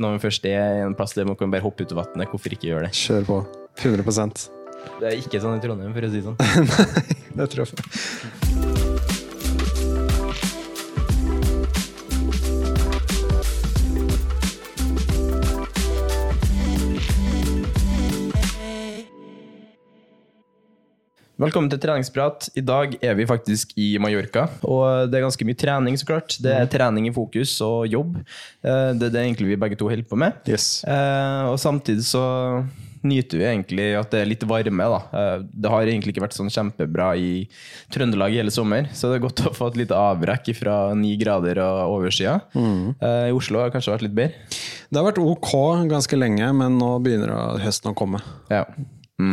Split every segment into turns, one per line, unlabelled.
Når vi først er i en plass der man kan bare hoppe ut av vannet, hvorfor ikke gjøre det?
Kjør på. 100%
Det er ikke sånn i Trondheim, for å si det sånn.
Det tror jeg.
Velkommen til treningsprat. I dag er vi faktisk i Mallorca. Og det er ganske mye trening, så klart. Det er trening i fokus og jobb. Eh, Det er det egentlig vi begge to holder på med.
Yes.
Eh, Og samtidig så nyter vi egentlig at det er litt varme. da. Eh, Det har egentlig ikke vært sånn kjempebra i Trøndelag i hele sommer, så det er godt å få et lite avbrekk fra ni grader og oversida. Mm. I Oslo har det kanskje vært litt bedre.
Det har vært ok ganske lenge, men nå begynner høsten å komme.
Ja.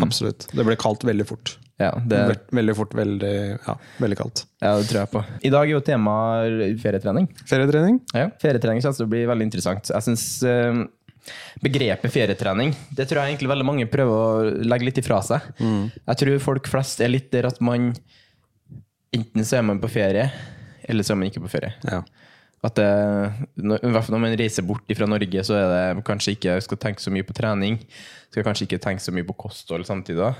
Absolutt. Det ble kaldt veldig fort.
Ja, det,
er Veldig fort, veldig, ja, veldig kaldt.
ja, det tror jeg på. I dag er jo tema ferietrening.
Ferietrening?
Ja. Ferietrening synes det blir veldig interessant. Jeg synes eh, begrepet ferietrening, det tror jeg egentlig veldig mange prøver å legge litt ifra seg. Jeg tror folk flest er litt der at man enten så er man på ferie, eller så er man ikke på ferie.
Ja.
At det, I hvert fall når man reiser bort fra Norge, så er det kanskje ikke skal tenke så mye på trening. Skal kanskje ikke tenke så mye på kosthold samtidig. da.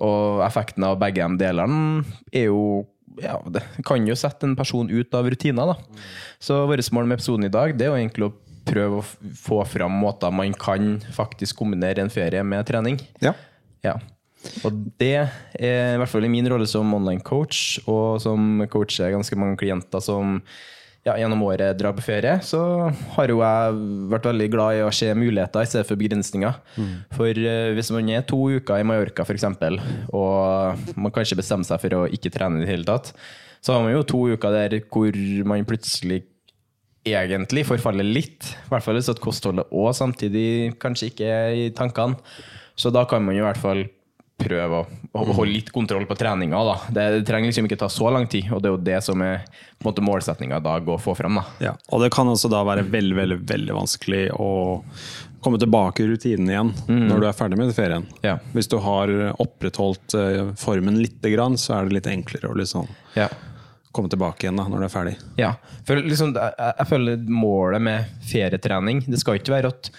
Og effekten av begge de delene er jo ja, Det kan jo sette en person ut av rutiner. da. Så vårt mål med episoden i dag det er jo egentlig å prøve å få fram måter man kan faktisk kombinere en ferie med trening.
ja.
Ja. Og det er i hvert fall i min rolle som online coach, og som coacher ganske mange klienter som ja, gjennom året drar på ferie, så har jo jeg vært veldig glad i å se muligheter i stedet for begrensninger. For eh, hvis man er to uker i Mallorca f.eks., og man kanskje bestemmer seg for å ikke trene i det hele tatt, så har man jo to uker der hvor man plutselig egentlig forfaller litt. I hvert fall hvis at kostholdet òg samtidig kanskje ikke er i tankene. Så da kan man jo i hvert fall prøve å, å holde litt kontroll på treninga. Da. Det, trenger liksom ikke ta så lang tid, og det er jo det som er på målsettinga i dag å få fram. Da.
Ja, og det kan også da være veldig veldig, veldig vanskelig å komme tilbake i rutinen igjen når du er ferdig med ferien.
Ja.
Hvis du har opprettholdt eh, formen litt, grann, så er det litt enklere å liksom
Ja.
komme tilbake igjen da, når du er ferdig.
Ja, for liksom, jeg, jeg føler målet med ferietrening Det skal ikke være at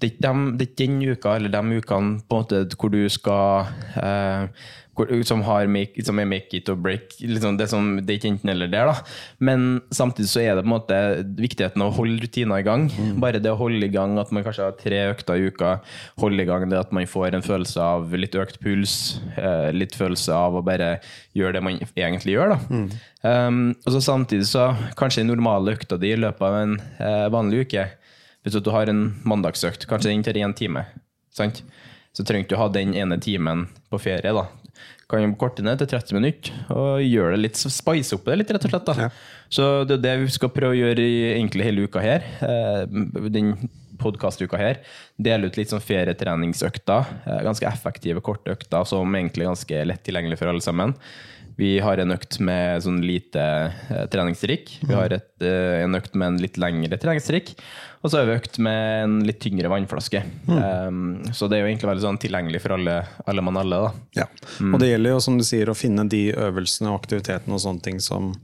det er ikke den uka eller de ukene på en måte hvor du skal eh, hvor, som, har make, som er make it or break. Liksom det, som, det er ikke enten eller der. da Men samtidig så er det på en måte viktigheten å holde rutiner i gang. Bare det å holde i gang at man kanskje har tre økter i uka, holde i gang det at man får en følelse av litt økt puls, eh, litt følelse av å bare gjøre det man egentlig gjør. da Um, og så samtidig så kanskje den normale økta di i løpet av en eh, vanlig uke Hvis du har en mandagsøkt, kanskje den tar én time, sant? så trenger du ikke ha den ene timen på ferie. da Kan korte ned til 30 minutter og gjøre det litt, spice opp det litt, rett og slett. da
Ja.
Så det er det vi skal prøve å gjøre i egentlig hele uka her. eh, Den podkastuka her. Dele ut litt sånn ferietreningsøkter. eh, Ganske effektive, korte økter som egentlig er ganske lett tilgjengelig for alle sammen. Vi har en økt med sånn lite eh, treningsstrikk. Vi har et, eh, en økt med en litt lengre treningsstrikk. Og så har vi økt med en litt tyngre vannflaske. Um, så det er jo egentlig veldig sånn tilgjengelig for alle, alle mann alle. da.
Ja. Og det gjelder jo, som du sier, å finne de øvelsene og aktivitetene og sånne ting som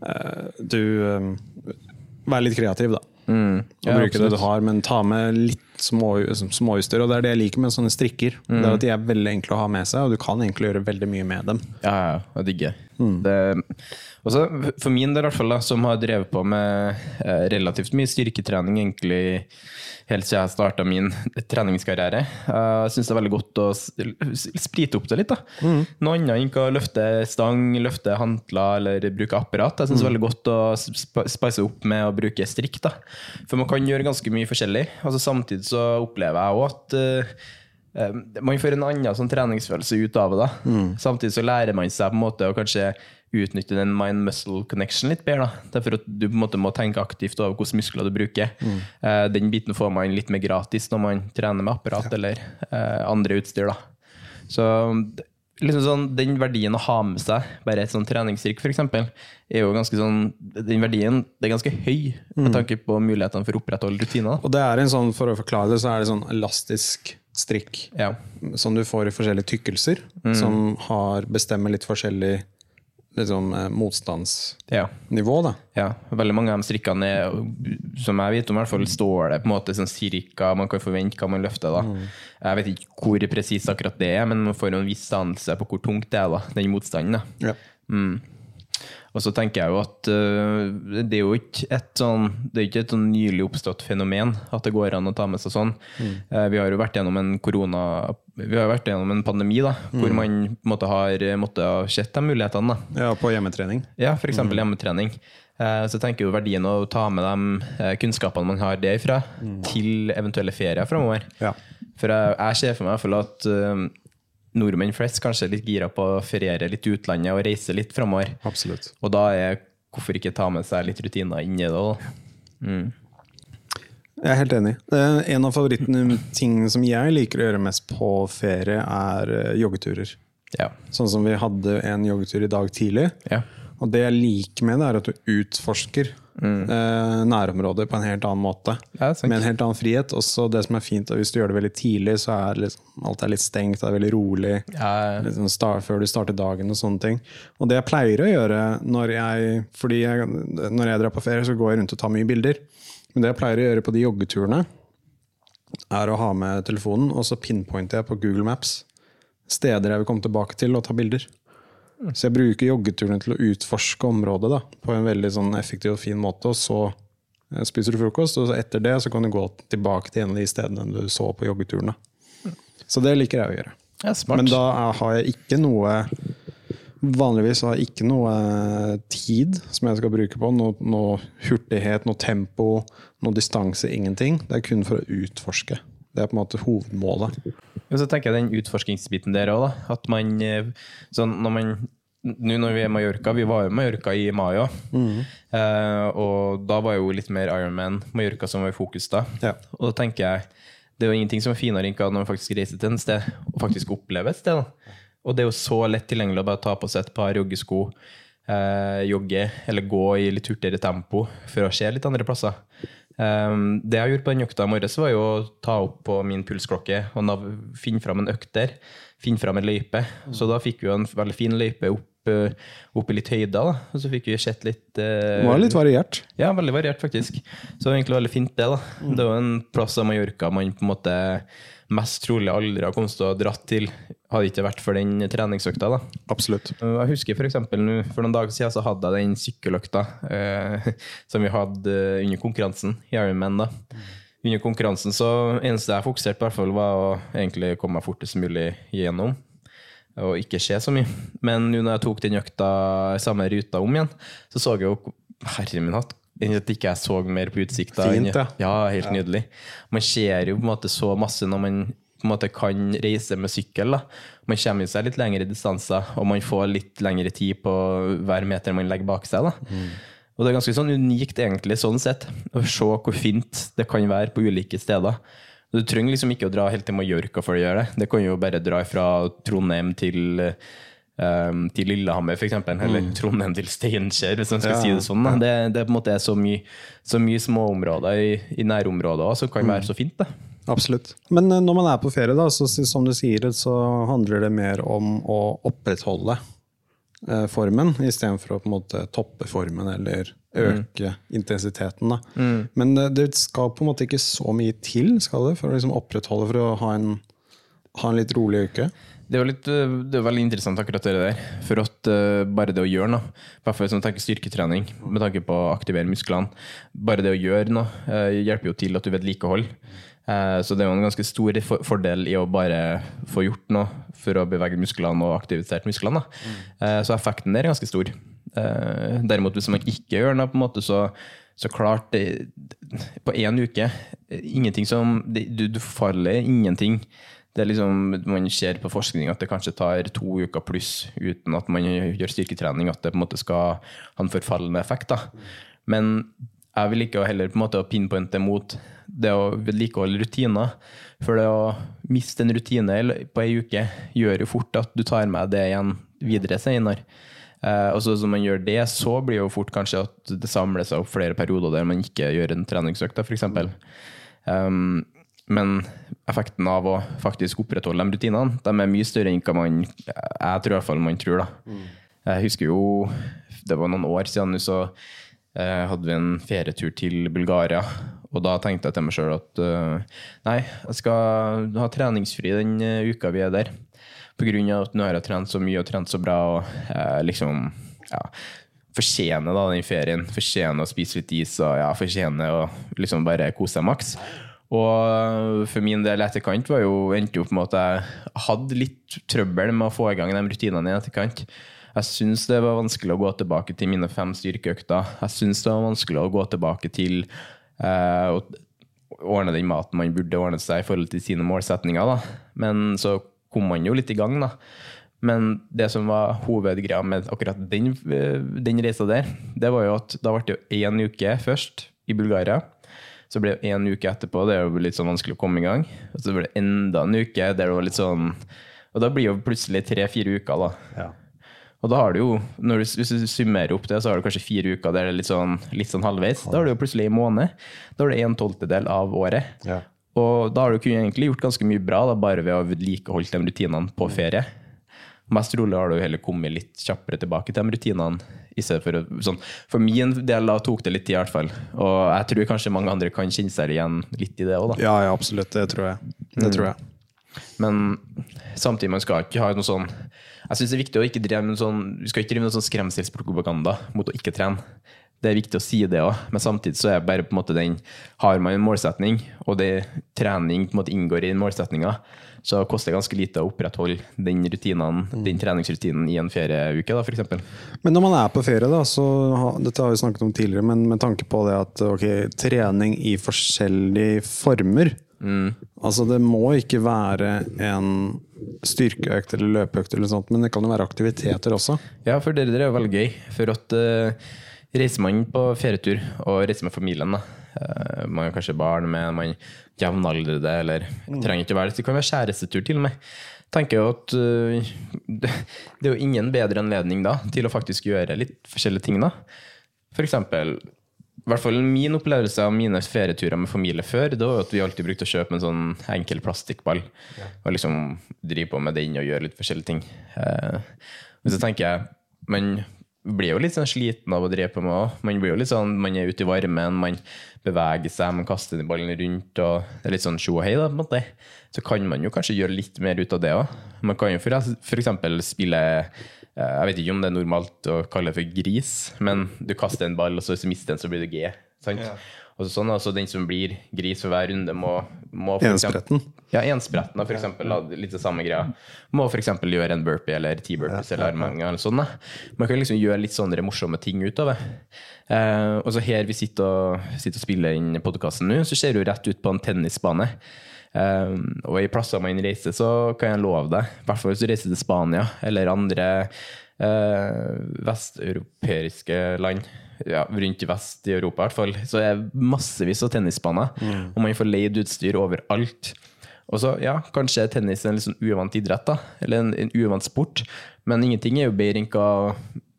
eh, du eh, Vær litt kreativ, da. Og
Mm. Ja,
bruke det
absolutt.
du har, men ta med litt små, småjuster. Og det er det jeg liker med sånne strikker. Det
Mm.
er at De er veldig enkle å ha med seg, og du kan egentlig gjøre veldig mye med dem.
Ja, ja, jeg digger det. Også, for min del, i hvert fall, da, som har drevet på med eh, relativt mye styrketrening egentlig helt siden jeg starta min treningskarriere. Jeg syns det er veldig godt å sprite opp det litt. da. Noe annet enn å løfte stang, løfte hantler eller bruke apparat. Jeg syns det er veldig godt å sp- spice opp med å bruke strikk. da. For man kan gjøre ganske mye forskjellig. Altså, samtidig så opplever jeg òg at Eh, Man får en annen sånn treningsfølelse ut av det. Mm. Samtidig så lærer man seg på en måte å kanskje utnytte den mind-muscle connection litt bedre. da. Derfor at du på en måte må tenke aktivt over hvilke muskler du bruker. Eh, Den biten får man litt mer gratis når man trener med apparat eller eh, andre utstyr. da. Så liksom sånn, den verdien å ha med seg bare et sånn treningsstyrk, f.eks., er jo ganske sånn Den verdien det er ganske høy med tanke på mulighetene for å opprettholde rutiner.
Og det er en sånn, For å forklare det, så er det sånn elastisk strikk
Ja.
som du får i forskjellige tykkelser, som har bestemmer litt forskjellig liksom, eh, motstandsnivå. Da.
Ja, veldig mange av de strikkene er, som jeg vet om, i hvert fall står det på en måte sånn cirka, man kan forvente hva man løfter. da. Jeg vet ikke hvor presist akkurat det er, men man får en viss anelse på hvor tungt det er, da, den motstanden. da.
Ja.
Og så tenker jeg jo at øh, det er jo ikke et sånn det er ikke et sånn nylig oppstått fenomen at det går an å ta med seg sånn. Eh, vi har jo vært gjennom en korona vi har vært gjennom en pandemi da, hvor man på en måte har måttet ha sett de mulighetene. da.
ja, på hjemmetrening.
Ja, f.eks. hjemmetrening. Eh, Så jeg tenker jo verdien å ta med de eh, kunnskapene man har derfra, til eventuelle ferier framover.
Ja.
For jeg, jeg ser for meg i hvert fall at eh, nordmenn flest kanskje litt gira på å feriere litt i utlandet og reise litt framover.
Absolutt.
Og da er hvorfor ikke ta med seg litt rutiner inn i det? Mm.
Jeg er helt enig. En av favoritttingene som jeg liker å gjøre mest på ferie, er eh, joggeturer.
Ja.
Sånn som vi hadde en joggetur i dag tidlig.
ja.
Og det jeg liker med det, er at du utforsker eh, nærområder på en helt annen måte. Med en helt annen frihet. Også det som er fint, og hvis du gjør det veldig tidlig, så er liksom, alt er litt stengt, det er veldig rolig.
Ja.
Liksom start, før du starter dagen og sånne ting. Og det jeg pleier å gjøre når jeg Fordi jeg, når jeg drar på ferie, så går jeg rundt og tar mye bilder. Men det jeg pleier å gjøre på de joggeturene, er å ha med telefonen, og så pinpointer jeg på Google Maps steder jeg vil komme tilbake til og ta bilder. Så jeg bruker joggeturene til å utforske området da, på en veldig sånn effektiv og fin måte. Og så eh, spiser du frokost, og etter det så kan du gå tilbake til en av de stedene du så på joggeturene. Så det liker jeg å gjøre.
Ja.
Men da har jeg ikke noe Vanligvis har jeg ikke noe tid som jeg skal bruke på. Noe, noe hurtighet, noe tempo, noe distanse, ingenting. Det er kun for å utforske. Det er på en måte hovedmålet.
Og så tenker jeg den utforskingsbiten der òg. At man eh, sånn når man nå når vi er i Mallorca, vi var jo i Mallorca i mai òg. Eh, og da var jo litt mer Ironman Mallorca som var i fokus da.
Ja.
Og da tenker jeg det er jo ingenting som er finere enn når man faktisk reiser til et sted og faktisk opplever et sted. da. Og det er jo så lett tilgjengelig å bare ta på seg et par joggesko, eh, jogge eller gå i litt hurtigere tempo for å se litt andre plasser. Um, det jeg gjorde på den økta i morges, var jo å ta opp på min pulsklokke og finne fram en økt der. Finne fram en løype. Så da fikk vi en veldig fin løype opp, eh, opp i litt høyder. Da. Og så fikk vi sett litt uh,
Det var litt variert.
ja, veldig variert, faktisk. Så det var egentlig veldig fint, det. da. Det er jo en plass av Mallorca man på en måte mest trolig aldri har kommet til å ha dratt til, hadde ikke vært for den treningsøkta. da.
Absolutt.
Jeg husker for nå, for noen dager siden så hadde jeg den sykkeløkta eh, som vi hadde eh, under konkurransen i Ironman. da. Under konkurransen så eneste jeg fokuserte på, hvert fall var å egentlig komme meg fortest mulig gjennom. Og ikke se så mye. Men nå når jeg tok den økta samme ruta om igjen, så så jeg jo Herre min hatt. At ikke jeg så mer på utsikta.
Fint, ja.
Ja, helt nydelig. Man ser jo på en måte så masse når man på en måte kan reise med sykkel. da. Man kommer seg litt lengre distanser, og man får litt lengre tid på hver meter man legger bak seg. da. Og det er ganske sånn unikt egentlig sånn sett, å se hvor fint det kan være på ulike steder. Du trenger liksom ikke å dra helt til Mallorca for å gjøre det. Det kan jo bare dra fra Trondheim til um, til Lillehammer, f.eks., eller Trondheim til Steinkjer, hvis man skal si det sånn. Det, det er på en måte så mye, så mye småområder i, i nærområdet også, som kan være så fint. da.
Absolutt. Men eh, når man er på ferie, da, så som du sier, så handler det mer om å opprettholde eh, formen, istedenfor å på en måte toppe formen eller øke intensiteten. Da. Men eh, det skal på en måte ikke så mye til skal det, for å liksom opprettholde, for å ha en, ha en litt rolig uke.
Øh, det er veldig interessant akkurat det der. For at uh, bare det å gjøre noe, i hvert fall hvis man tenker styrketrening, med tanke på å aktivere musklene, bare det å gjøre noe uh, hjelper jo til at du vedlikeholder. Uh, Så det er jo en ganske stor for- fordel i å bare få gjort noe for å bevege musklene og aktivisert musklene. Eh, Så effekten der er ganske stor. Eh, Derimot hvis man ikke gjør noe, på en måte, så, så klart det, På én uke ingenting som, det, du, du faller ingenting. Det er liksom, Man ser på forskning at det kanskje tar to uker pluss uten at man gjør styrketrening, at det på en måte skal ha en forfallende effekt. da. Men jeg vil ikke heller på en måte pinpointe mot det å vedlikeholde rutiner. For det å miste en rutine på ei uke gjør jo fort at du tar med det igjen videre senere. Eh, og så som man gjør det, så blir jo fort kanskje at det samler seg opp flere perioder der man ikke gjør en treningsøkt, f.eks. Um, men effekten av å faktisk opprettholde de rutinene, de er mye større enn hva man Jeg tror fall man tror, da. Jeg husker jo Det var noen år siden så eh, hadde vi en ferietur til Bulgaria. Og da tenkte jeg til meg sjøl at uh, nei, jeg skal ha treningsfri den uh, uka vi er der. Av at nå har jeg trent så mye og trent så bra og eh, liksom ja, fortjener da den ferien. Fortjener å spise litt is og ja, fortjener å liksom bare kose seg maks. Og for min del etterkant var jo, endte på en måte Jeg hadde litt trøbbel med å få i gang de rutinene i etterkant. Jeg syns det var vanskelig å gå tilbake til mine fem styrkeøkter. Jeg syns det var vanskelig å gå tilbake til eh, å ordne den maten man burde ordne seg i forhold til sine målsetninger. Da. Men så kom man jo litt i gang, da. Men det som var hovedgreia med akkurat den, den reisa der, det var jo at da ble det jo én uke først i Bulgaria. Så ble det én uke etterpå, det er jo litt sånn vanskelig å komme i gang. Og så ble det enda en uke der det var litt sånn Og da blir jo plutselig tre-fire uker, da. Og da har du jo, når du, hvis du summerer opp det, så har du kanskje fire uker der det er litt sånn, litt sånn halvveis. Da har du jo plutselig en måned. Da har du en tolvtedel av året. Og da har du egentlig gjort ganske mye bra da, bare ved å vedlikeholde de rutinene på ferie. Mest trolig har du heller kommet litt kjappere tilbake til de rutinene. For, sånn, for min del da tok det litt tid, i hvert fall. Og jeg tror kanskje mange andre kan kjenne seg igjen litt i det òg, da.
Ja, ja, absolutt. Det tror jeg. Det tror jeg.
Men samtidig, man skal ikke ha noe sånn Jeg syns det er viktig å ikke drive med sånn Vi skal ikke drive med noe sånn skremselspropaganda mot å ikke trene. Det er viktig å si det òg, men samtidig så er det bare på en måte den Har man en målsetning, og det trening på en måte inngår i den målsetninga, så koster det ganske lite å opprettholde den rutinen, den treningsrutinen i en ferieuke, da, f.eks.
Men når man er på ferie, da, så Dette har vi snakket om tidligere, men med tanke på det at ok, trening i forskjellige former Altså Det må ikke være en styrkeøkt eller løpeøkt, eller sånt, men det kan jo være aktiviteter også.
Ja, for det er jo veldig gøy. For at eh, reiser man på ferietur og reiser med familien, da. eh, man har kanskje barn med, man jevnaldrende, eller trenger ikke være det. Det kan være kjærestetur til og med. tenker jo at eh, det, det er jo ingen bedre anledning da til å faktisk gjøre litt forskjellige ting. da. For eksempel, i hvert fall min opplevelse av mine ferieturer med familie før, det var jo at vi alltid brukte å kjøpe en sånn enkel plastikkball og liksom drive på med den og gjøre litt forskjellige ting. Eh, men så tenker jeg, man blir jo litt sånn sliten av å drive på med òg. Man blir jo litt sånn, man er ute i varmen, man beveger seg, man kaster den ballen rundt, og det er litt sånn sjo og hei, da, på en måte. Så kan man jo kanskje gjøre litt mer ut av det òg. Man kan jo eksempel spille eh, jeg vet ikke om det er normalt å kalle det for gris, men du kaster en ball, og så mister den, så blir det G. Sant? Og så sånn, altså Den som blir gris for hver runde, må, må for eksempel- Ja, enspretten, for eksempel. da, Litt det samme greia. Må f.eks. gjøre en burpee eller ti burpees eller armhevinger eller sånn. Man kan liksom gjøre litt sånne morsomme ting ut av det. Eh, og så her vi sitter og, sitter og spiller inn podkasten nå, så ser du rett ut på en tennisbane. Um, og i plasser man reiser, så kan jeg love deg, i hvert fall hvis du reiser til Spania eller andre uh, vesteuropeiske land, ja, rundt i vest i Europa i hvert fall, så er det massevis av tennisbaner, og man får leid utstyr overalt. Og så, ja, kanskje er tennis en litt sånn uvant idrett, da, eller en, en uvant sport, men ingenting er jo bedre enn å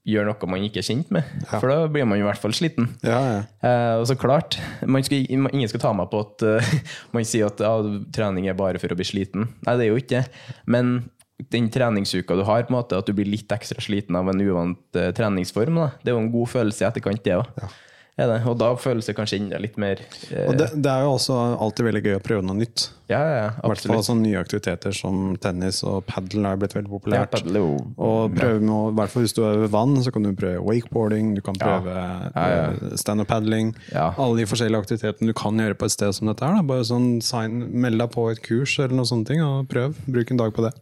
gjøre noe man ikke er kjent med, for da blir man jo i hvert fall sliten.
Ja, ja.
Eh, og så klart, man skal, ingen skal ta meg på at uh, man sier at ja, trening er bare for å bli sliten. Nei, det er jo ikke det. Men den treningsuka du har, på en måte, at du blir litt ekstra sliten av en uvant uh, treningsform. Da. Det er jo en god følelse i etterkant, det òg. Ja. Og da føles det kanskje enda litt mer uh...
Og det, det er jo også alltid veldig gøy å prøve noe nytt.
Ja, ja, ja,
I hvert fall sånne nye aktiviteter som tennis og padel er blitt veldig populært.
er jo
Og prøve med, i hvert fall hvis du er ved vann, så kan du prøve wakeboarding, du kan prøve
Ja, ja.
eh, stand-up-paddling.
Ja.
Alle de forskjellige aktivitetene du kan gjøre på et sted som dette her. Da. Bare sånn sign, Meld deg på et kurs eller noe sånt, og prøv. Bruk en dag på det.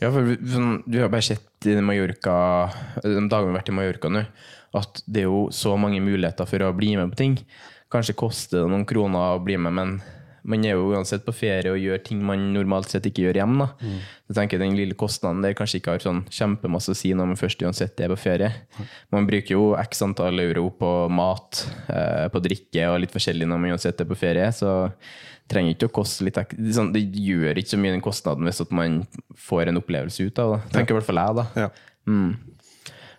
Ja, for vi- sånn, Du har bare sett i Mallorca, de dagene vi har vært i Mallorca nå, at det er jo så mange muligheter for å bli med på ting. Kanskje koster det noen kroner å bli med, men man er jo uansett på ferie og gjør ting man normalt sett ikke gjør hjemme. Da. Så tenker Den lille kostnaden der kanskje ikke har sånn kjempemasse å si når man først uansett er på ferie. Man bruker jo x antall euro på mat, eh, på drikke og litt forskjellig når man uansett er på ferie. så trenger ikke å koste litt sånn, Det gjør ikke så mye den kostnaden hvis man får en opplevelse ut av det. Tenker i hvert fall jeg, da.
Ja.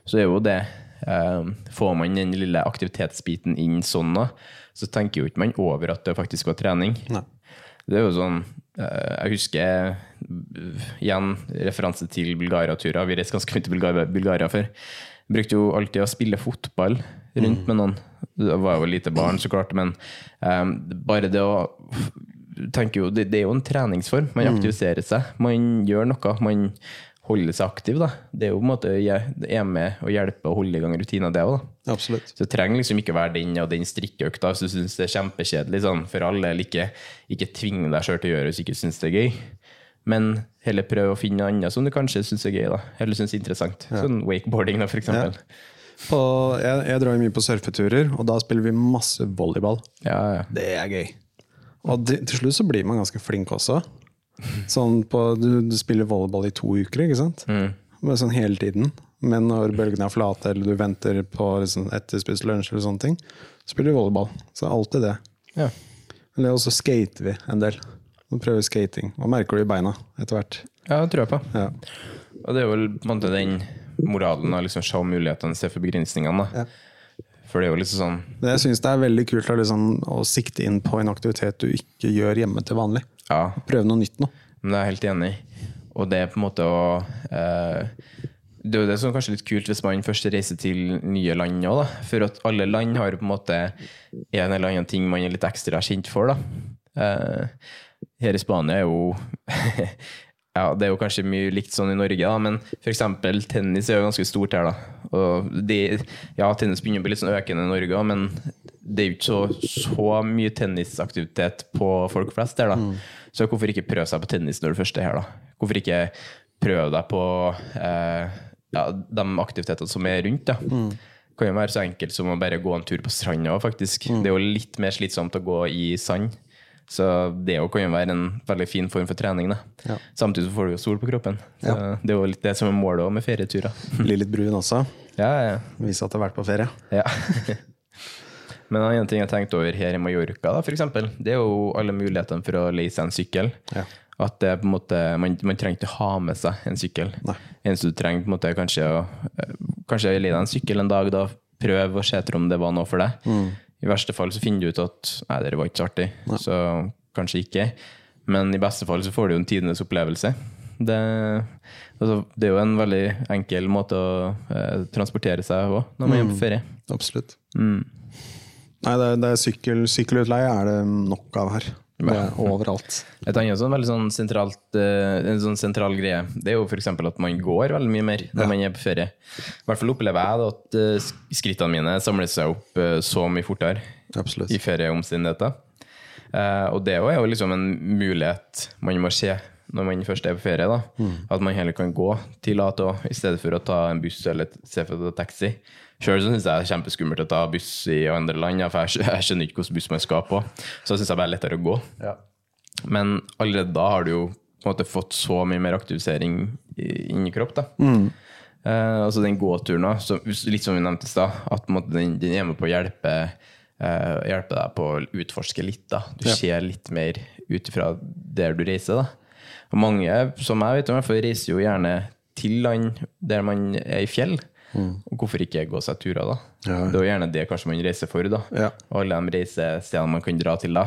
Så er jo det eh, Får man den lille aktivitetsbiten inn sånn, da, så tenker jo ikke man over at det faktisk var trening.
Nei.
Det er jo sånn eh, Jeg husker eh, igjen referanse til Bulgaria-turer. Vi reiste ganske mye til Bulgaria, Bulgaria før. Brukte jo alltid å spille fotball rundt med noen. Det var jo lite barn, så klart, men um, bare det å jo, det, det er jo en treningsform. Man aktiviserer seg. Man gjør noe. Man holder seg aktiv. Da. Det er jo på en måte er med å hjelpe å holde i gang rutiner, det òg. Så det trenger liksom ikke være den og den strikkeøkta hvis du syns det er kjempekjedelig sånn, for alle. Eller ikke, ikke tving deg sjøl til å gjøre hvis du ikke syns det er gøy. Men heller prøve å finne noe annet som du kanskje syns er gøy. da. Eller syns er interessant. Sånn wakeboarding, da, eksempel.
På, jeg, jeg drar mye på surfeturer, og da spiller vi masse volleyball.
Ja, ja.
Det er gøy. Og de, til slutt så blir man ganske flink også. Sånn på, du, du spiller volleyball i to uker, ikke sant? Bare sånn hele tiden. Men når bølgene er flate, eller du venter på liksom, etterspist lunsj, eller sånne ting, så spiller du volleyball. Så alltid det.
ja.
Eller også skater vi en del. Og prøver skating. Og merker du i beina etter hvert.
ja det tror jeg på.
Ja.
Og det er vel på en måte den moralen å liksom se mulighetene istedenfor begrensningene. Ja. For det er jo liksom sånn
det, jeg syns det er veldig kult liksom, å sikte inn på en aktivitet du ikke gjør hjemme til vanlig.
Ja,
Prøve noe nytt nå.
men det er jeg helt enig i. Og det er på en måte å eh, Det er jo det som er kanskje litt kult hvis man først reiser til nye land òg, da. For at alle land har på en måte en eller annen ting man er litt ekstra kjent for, da. Eh, her i Spania er jo Ja, det er jo kanskje mye likt sånn i Norge, da, men f.eks. tennis er jo ganske stort her. da. Og det, ja, tennis begynner å bli litt sånn økende i Norge men det er jo ikke så, så mye tennisaktivitet på folk flest her. da. Så hvorfor ikke prøve seg på tennis når du først er her? da? Hvorfor ikke prøve deg på eh, ja, de aktivitetene som er rundt? da? Det kan jo være så enkelt som å bare gå en tur på stranda. faktisk. Det er jo litt mer slitsomt å gå i sand. Så det kan jo være en veldig fin form for trening.
Ja.
Samtidig så får du jo sol på kroppen. Så Det er jo litt det som er målet med ferieturer.
Bli litt brun også.
Ja, ja.
Vise at du har vært på ferie.
ja. Men en annen ting jeg tenkte over her i Mallorca, da, for eksempel, det er jo alle mulighetene for å leie seg en sykkel.
Ja.
At det er på en måte, man, man trenger ikke ha med seg en sykkel.
Nei.
Eneste du trenger, på en måte, kanskje å eh, kanskje leie deg en sykkel en dag. da, Prøv å se etter om det var noe for deg. I verste fall så finner du ut at nei, det var ikke så artig, så kanskje ikke. Men i beste fall så får du jo en tidenes opplevelse. Det, altså, det er jo en veldig enkel måte å eh, transportere seg på når man er på ferie.
Absolutt. Nei, det, det er sykkel, sykkelutleie er det nok av her. Er overalt.
Et annet sånn veldig sånn sentralt, eh, en sånn sentral greie, det er jo f.eks. at man går veldig mye mer når man er på ferie. I hvert fall opplever jeg at eh, skrittene mine samler seg opp eh, så mye fortere
Absolutt.
i ferieomstendigheter. Og det er jo liksom en mulighet man må se når man først er på ferie. da. At man heller kan gå til A til Å i stedet for å ta en buss eller se for seg taxi. Sjøl syns jeg det er kjempeskummelt å ta buss i andre land, for jeg jeg skjønner ikke hvilken buss man skal på. Så syns jeg bare det er lettere å gå. Men allerede da har du jo på en måte fått så mye mer aktivisering i- inni kropp. da. Eh, altså den gåturen, da, så, litt som vi nevnte i stad, at måte den, den er med på å hjelpe, eh, hjelpe deg på å utforske litt. da. Du ser litt mer ut ifra der du reiser. da. Og mange, som jeg vet om, reiser jo gjerne til land der man er i fjell. Og hvorfor ikke gå seg turer, da?
Ja.
Det er jo gjerne det kanskje man reiser for, da.
Ja.
Alle de reisestedene man kan dra til da.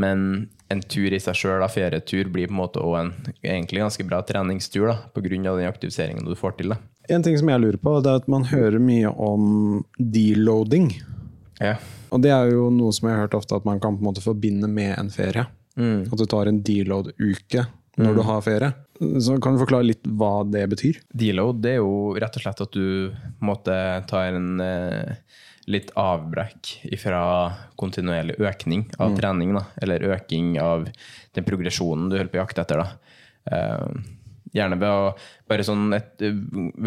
Men en tur i seg sjøl, ferietur, blir på en måte også en egentlig ganske bra treningstur da, pga. den aktiviseringen du får til. Da.
En ting som jeg lurer på, det er at man hører mye om deloading.
Ja.
Og det er jo noe som jeg har hørt ofte at man kan på en måte forbinde med en ferie. At du tar en deload-uke når du har ferie. Så kan du forklare litt hva det betyr?
Deload det er jo rett og slett at du måtte ta en eh, litt avbrekk fra kontinuerlig økning av trening, da, eller øking av den progresjonen du holder på å jakte etter. Da. Eh, gjerne ved å bare sånn et eh,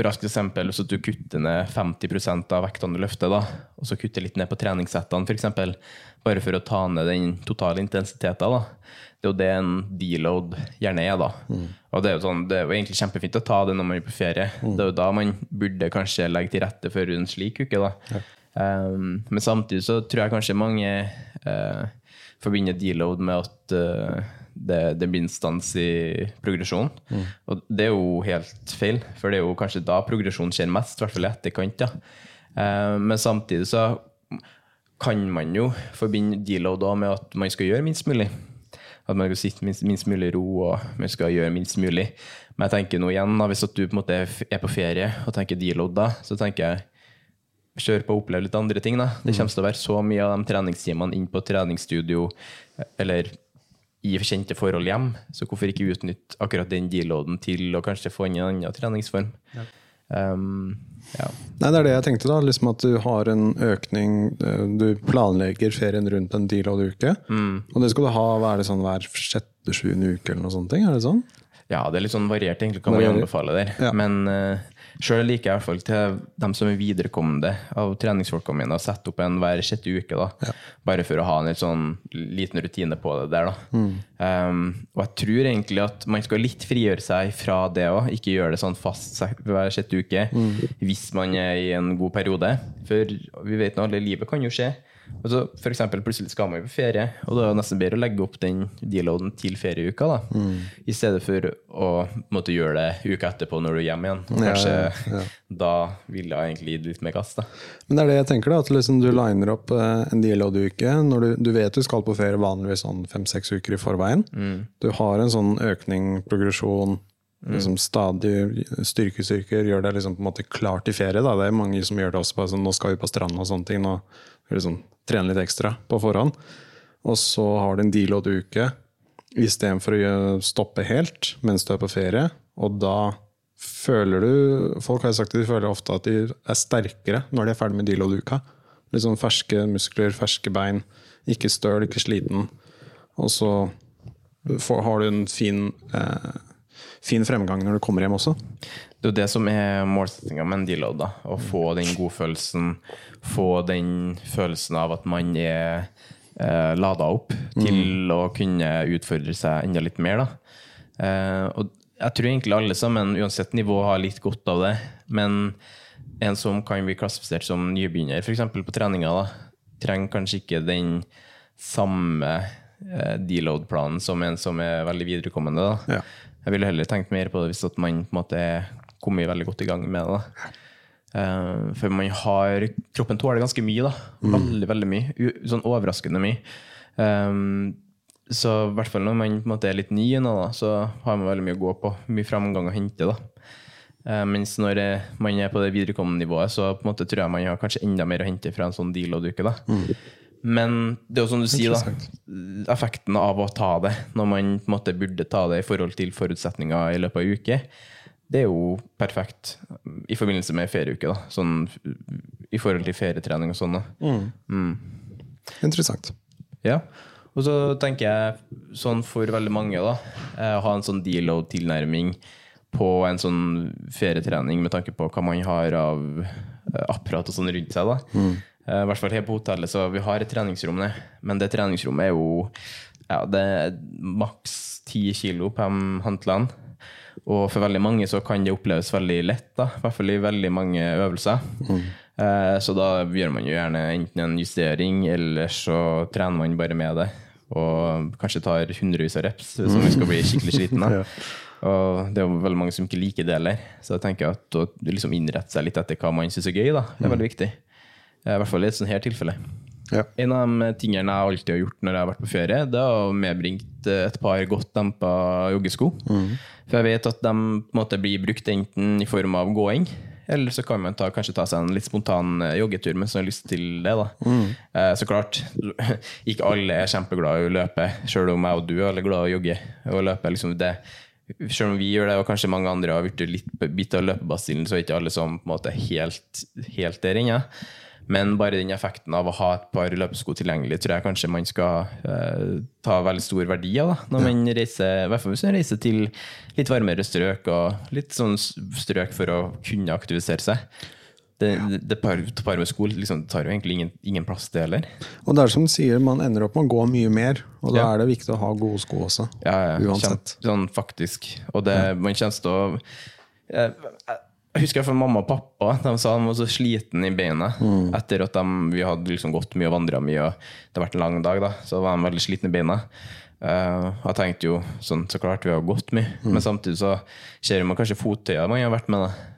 raskt eksempel, hvis du kutter ned 50% av vektene du løfter, da, og så kutter litt ned på treningssettene, f.eks., bare for å ta ned den totale intensiteten. da. Det er jo det en deload gjerne er. da. Og det er, jo sånn, det er jo egentlig kjempefint å ta det når man er på ferie. Det er jo da man burde kanskje legge til rette for en slik uke. da. Um, men samtidig så tror jeg kanskje mange uh, forbinder deload med at eh, det, det blir en stans i progresjonen. Og det er jo helt feil, for det er jo kanskje da progresjonen skjer mest, i hvert fall i etterkant. Eh, men samtidig så kan man jo forbinde deload da med at man skal gjøre minst mulig. At man skal sitte minst, minst mulig i ro og man skal gjøre minst mulig. Men jeg tenker nå igjen, da, hvis at du på en måte er på ferie og tenker deload da, så tenker jeg kjør på og oppleve litt andre ting. da. Det kommer til å være så mye av de treningstimene inn på treningsstudio eller i kjente forhold hjem, så hvorfor ikke utnytte akkurat den deloaden til å kanskje få inn en annen treningsform? Um, ja.
Nei, det er det jeg tenkte, da. Liksom at du har en økning eh, Du planlegger ferien rundt en deload-uke. Og det skal du ha hva er det sånn, hver sjette-sjuende uke, eller noe sånt? Er det sånn?
Ja, det er litt sånn variert, egentlig, kan man anbefale der.
Ja.
Men uh, sjøl liker jeg i hvert fall til dem som er viderekommende av treningsfolkene mine, å sette opp en hver sjette uke, da. Bare for å ha en litt sånn liten rutine på det der, da.
Mm.
Um, og jeg tror egentlig at man skal litt frigjøre seg fra det òg, ikke gjøre det sånn fast hver sjette uke
Mm.
hvis man er i en god periode. For vi vet nå alle, livet kan jo skje. Og så for eksempel, plutselig skal man jo på ferie, og da er det nesten bedre å legge opp den deloaden til ferieuka, da.
Mm.
I stedet for å måtte gjøre det uka etterpå når du er hjemme igjen. Kanskje
ja, ja.
da vil jeg egentlig gi litt mer gass, da.
Men det er det jeg tenker, da. At liksom du liner opp eh, en deload-uke. når du, du vet du skal på ferie vanligvis sånn fem-seks uker i forveien. Du har en sånn økning, progresjon, liksom stadig styrkestyrker, gjør deg liksom på en måte klar til ferie. Da. Det er mange som gjør det også. Bare sånn, nå skal vi på stranda og sånne ting. Nå liksom trene litt ekstra på forhånd. Og så har du en deload-uke istedenfor å stoppe helt mens du er på ferie. Og da føler du Folk har sagt at de føler ofte at de er sterkere når de er ferdig med deload-uka. Litt sånn ferske muskler, ferske bein. Ikke støl, ikke sliten. Og så har du en fin, eh, fin fremgang når du kommer hjem også.
Det er jo det som er målsettinga med en deload. da, Å få den godfølelsen. Få den følelsen av at man er eh, lada opp til å kunne utfordre seg enda litt mer. da. Eh, og jeg tror egentlig alle sammen, uansett nivå, har litt godt av det. Men en som kan bli klassifisert som nybegynner, f.eks. på treninga, da, trenger kanskje ikke den samme eh, deload-planen som en som er veldig viderekommende. da.
Ja.
Jeg ville heller tenkt mer på det hvis at man på en måte er kommet veldig godt i gang med det. da. Eh, for man har Kroppen tåler ganske mye, da. Veldig, veldig mye. U sånn overraskende mye. Um, så i hvert fall når man på en måte er litt ny nå, da, så har man veldig mye å gå på. Mye framgang å hente. da. Uh, mens når man er på det viderekommende nivået, så på en måte tror jeg man har kanskje enda mer å hente fra en sånn deal-uke. da. Men det er jo som du sier, da. Effekten av å ta det når man på en måte burde ta det i forhold til forutsetninger i løpet av ei uke, det er jo perfekt i forbindelse med ferieuke. da. Sånn i forhold til ferietrening og sånn. da.
Interessant.
Ja. Og så tenker jeg sånn for veldig mange, da, å ha en sånn deload-tilnærming på en sånn ferietrening med tanke på hva man har av eh, apparat og sånn rundt seg. da. Eh, I hvert fall her på hotellet, så vi har et treningsrom, det. men det treningsrommet er jo ja, det er maks ti kilo på de håndklærne. Og for veldig mange så kan det oppleves veldig lett, da. i hvert fall i veldig mange øvelser. Eh, Så da gjør man jo gjerne enten en justering, eller så trener man bare med det. Og kanskje tar hundrevis av reps så man skal bli skikkelig sliten. da. Og det er jo veldig mange som ikke liker det heller. Så jeg tenker at å liksom innrette seg litt etter hva man syns er gøy, da, det er veldig viktig. Eh, I hvert fall i et sånt her tilfelle.
Ja.
En av de tingene jeg alltid har gjort når jeg har vært på ferie, det er å medbringe et par godt dempa joggesko. For jeg vet at de måte blir brukt enten i form av gåing, eller så kan man ta, kanskje ta seg en litt spontan eh, joggetur mens man har lyst til det. da. Eh, så klart, ikke alle er kjempeglade i å løpe, selv om jeg og du er alle glad i å jogge og løpe. liksom det selv om vi gjør det, og kanskje mange andre har blitt litt bitt av løpebasillen, så er ikke alle som på en måte helt, helt der inne. Men bare den effekten av å ha et par løpesko tilgjengelig, tror jeg kanskje man skal eh, ta veldig stor verdi av. da, Når man reiser, i hvert fall hvis man reiser til litt varmere strøk, og litt sånn strøk for å kunne aktivisere seg. Det, det, det par, par med sko liksom, tar jo egentlig ingen, ingen plass, det heller.
Og det er som du sier, man ender opp med å gå mye mer, og da
Ja.
er det viktig å ha gode sko også.
Ja, ja,
Uansett.
kjempe- Sånn faktisk. Og det, man kjennes til å jeg, husker for mamma og pappa De sa de var så sliten i beina etter at de, vi hadde liksom gått mye og vandra mye. Og det har vært en lang dag, da, så var de veldig slitne i beina. Uh, jeg tenkte jo sånn, så klart vi har gått mye, men samtidig så ser man kanskje fottøyer man har vært med. da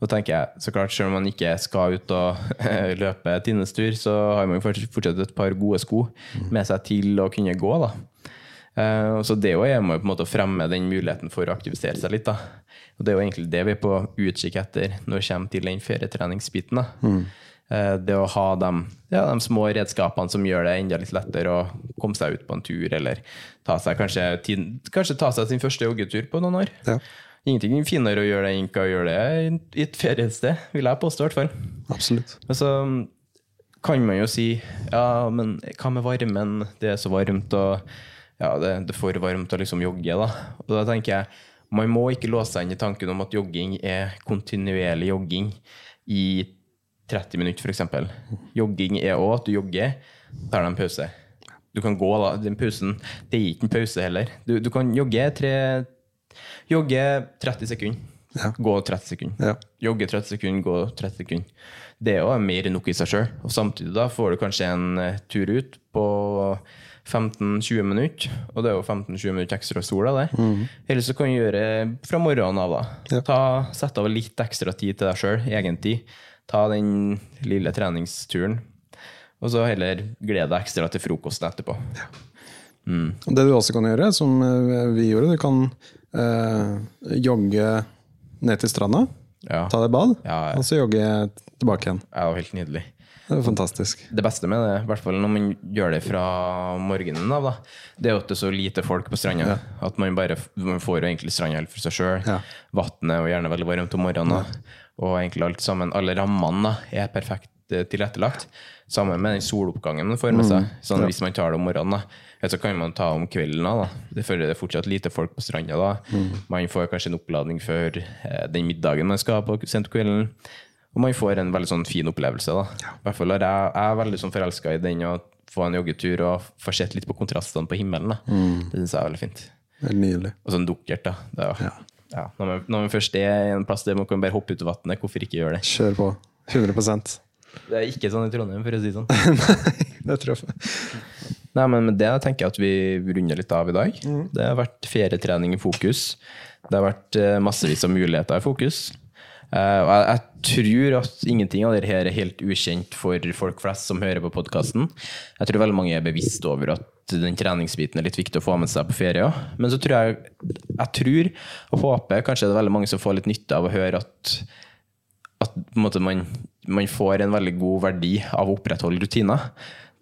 da tenker jeg, så klart Selv om man ikke skal ut og løpe tinnestur, så har man jo fortsatt et par gode sko med seg til å kunne gå. da. Eh, så Det også er med på en måte å fremme den muligheten for å aktivisere seg litt. da. Og Det er jo egentlig det vi er på utkikk etter når det kommer til den ferietreningsbiten. da. Eh, Det å ha de, ja, de små redskapene som gjør det enda litt lettere å komme seg ut på en tur, eller ta seg kanskje, tid, kanskje ta seg sin første joggetur på noen år.
Ja.
Ingenting finere å gjøre det enn å gjøre det i et feriested, vil jeg påstå. i hvert fall.
Absolutt.
Men så kan man jo si ja, men hva med varmen? Det er så varmt, og ja, det, det er for varmt å liksom jogge. da. Og da tenker jeg, man må ikke låse seg inn i tanken om at jogging er kontinuerlig jogging i 30 minutter, f.eks. Jogging er òg at du jogger, tar deg en pause. Du kan gå, da. Den pausen Det er ikke en pause heller. Du, du kan jogge tre Jogge 30 sekunder.
Ja.
Gå 30 sekunder.
Ja.
Jogge 30 sekunder, gå 30 sekunder. Det er jo mer enn nok i seg sjøl. Og samtidig da får du kanskje en eh, tur ut på 15-20 minutter, og det er jo 15-20 minutter ekstra sol av det. Eller så kan du gjøre fra morgenen av, da. Ta, Sett av litt ekstra tid til deg sjøl, egentid. Ta den lille treningsturen. Og så heller glede deg ekstra til frokosten etterpå. Ja.
Og Det du også kan gjøre, som eh, vi gjorde, du kan eh, jogge ned til stranda,
Ja.
ta deg bad,
Ja, ja.
og så jogge tilbake igjen.
Det er jo helt nydelig.
Det er fantastisk.
Det beste med det, i hvert fall når man gjør det fra morgenen av, det er jo at det er så lite folk på stranda. At man bare man får jo egentlig stranda helt for seg sjøl.
Ja.
Vannet er gjerne veldig varmt om morgenen. Ja. Og egentlig alt sammen, alle rammene er perfekt eh, tilrettelagt. Sammen med den soloppgangen man får med seg. Sånn Hvis man tar det om morgenen, da. Så kan man ta om kvelden. da. Det føler det er fortsatt lite folk på stranda da. Man får kanskje en oppladning før eh, den middagen man skal ha på sent på kvelden. Og man får en veldig sånn fin opplevelse. da. I hvert fall er jeg, jeg er veldig sånn forelska i den å få en joggetur og få sett litt på kontrastene på himmelen. da. Det syns jeg er veldig fint.
Veldig nydelig.
Og sånn dukkert, da. Er, jo- ja. når, man, når man først er i en plass der man kan bare hoppe ut i vannet, hvorfor ikke gjøre det?
Kjør på. 100%
Det er ikke sånn i Trondheim, for å si det sånn.
Det tror jeg.
Nei, men med det tenker jeg at vi runder litt av i dag. Det har vært ferietrening i fokus. Det har vært eh, massevis av muligheter i fokus. Eh, og jeg, jeg tror at ingenting av det her er helt ukjent for folk flest som hører på podkasten. Jeg tror veldig mange er bevisst over at den treningsbiten er litt viktig å få med seg på ferie. Men så tror jeg, jeg tror og håper kanskje det er veldig mange som får litt nytte av å høre at at måte, man, man får en veldig god verdi av å opprettholde rutiner.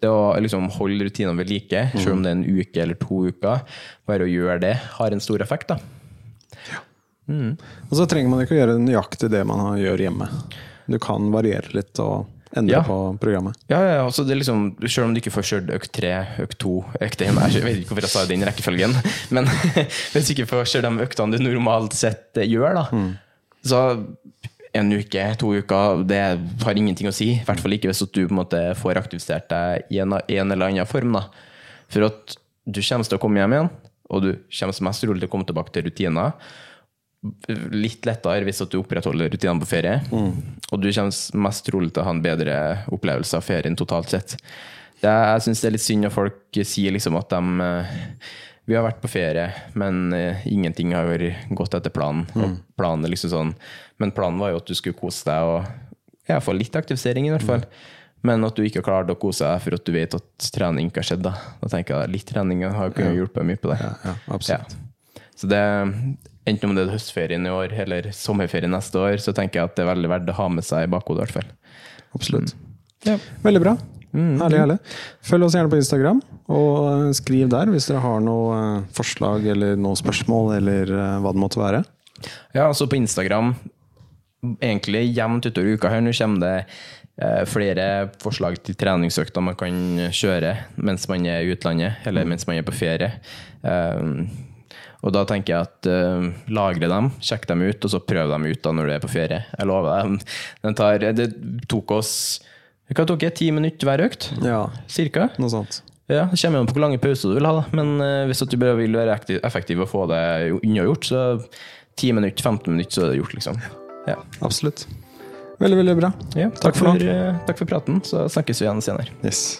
Det å liksom holde rutinene ved like, selv om det er en uke eller to uker, bare å gjøre det, har en stor effekt. da.
Og så trenger man ikke å gjøre nøyaktig det man gjør hjemme. Du kan variere litt og endre
Ja.
på programmet.
Ja, ja, altså det er liksom, Selv om du ikke får kjørt økt tre, økt to, økt én Jeg vet ikke hvorfor jeg sa den rekkefølgen. Men hvis du ikke får kjørt de øktene du normalt sett gjør, da, så en uke, to uker, det har ingenting å si. I hvert fall ikke hvis du på en måte får aktivisert deg i en, en eller annen form. da. For at du kommer til å komme hjem igjen, og du kommer mest rolig til å komme tilbake til rutiner. Litt lettere hvis at du opprettholder rutinene på ferie. Og du kommer mest trolig til å ha en bedre opplevelse av ferien totalt sett. Det, jeg syns det er litt synd når folk sier liksom at de eh, Vi har vært på ferie, men eh, ingenting har gått etter planen. Og planen er liksom sånn Men planen var jo at du skulle kose deg og ja, få litt aktivisering, i hvert fall. men at du ikke har klart å kose deg for at du vet at trening ikke har skjedd. Da, da tenker jeg litt trening har kunnet hjulpet mye på det.
Ja, absolutt.
Ja. Så det, enten om det er høstferien i år eller sommerferien neste år, så tenker jeg at det er veldig verdt å ha med seg i bakhodet. i hvert fall.
Absolutt.
Ja.
Veldig bra. Herlig, herlig. Følg oss gjerne på Instagram, og eh, skriv der hvis dere har noe eh, forslag eller noe spørsmål, eller eh, hva det måtte være.
Ja, altså på Instagram, egentlig jevnt utover uka her, nå kommer det eh, flere forslag til treningsøkter man kan kjøre mens man er i utlandet, eller mens man er på ferie. Um, og da tenker jeg at uh, lagre dem, sjekk dem ut, og så prøv dem ut da når du er på ferie. Jeg lover deg. Den tar, det tok oss hva tok det, ti minutter hver økt?
Ja,
Cirka?
noe sånt.
Ja, Det kommer an på hvor lange pauser du vil ha, da. men uh, hvis du bare vil være aktiv, effektiv og få det unnagjort, så 10 minutter, 15 minutter, så er det gjort, liksom. Ja.
Absolutt. Veldig, veldig bra.
Ja,
Takk
takk,
for
for, uh, takk for praten, så snakkes vi igjen senere.
Yes.